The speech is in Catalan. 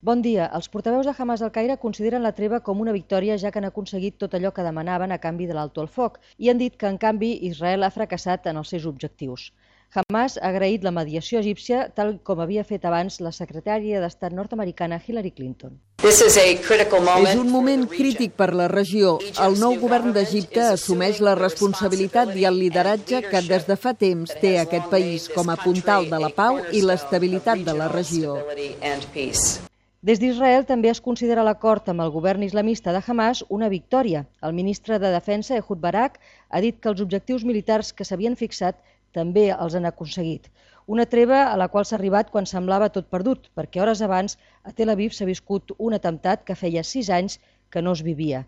Bon dia. Els portaveus de Hamas al Caire consideren la treva com una victòria ja que han aconseguit tot allò que demanaven a canvi de l'alto al foc i han dit que, en canvi, Israel ha fracassat en els seus objectius. Hamas ha agraït la mediació egípcia tal com havia fet abans la secretària d'Estat nord-americana Hillary Clinton. És un moment crític per la regió. El nou govern d'Egipte assumeix la responsabilitat i el lideratge que des de fa temps té aquest país com a puntal de la pau i l'estabilitat de la regió. Des d'Israel també es considera l'acord amb el govern islamista de Hamas una victòria. El ministre de Defensa, Ehud Barak, ha dit que els objectius militars que s'havien fixat també els han aconseguit. Una treva a la qual s'ha arribat quan semblava tot perdut, perquè hores abans a Tel Aviv s'ha viscut un atemptat que feia sis anys que no es vivia.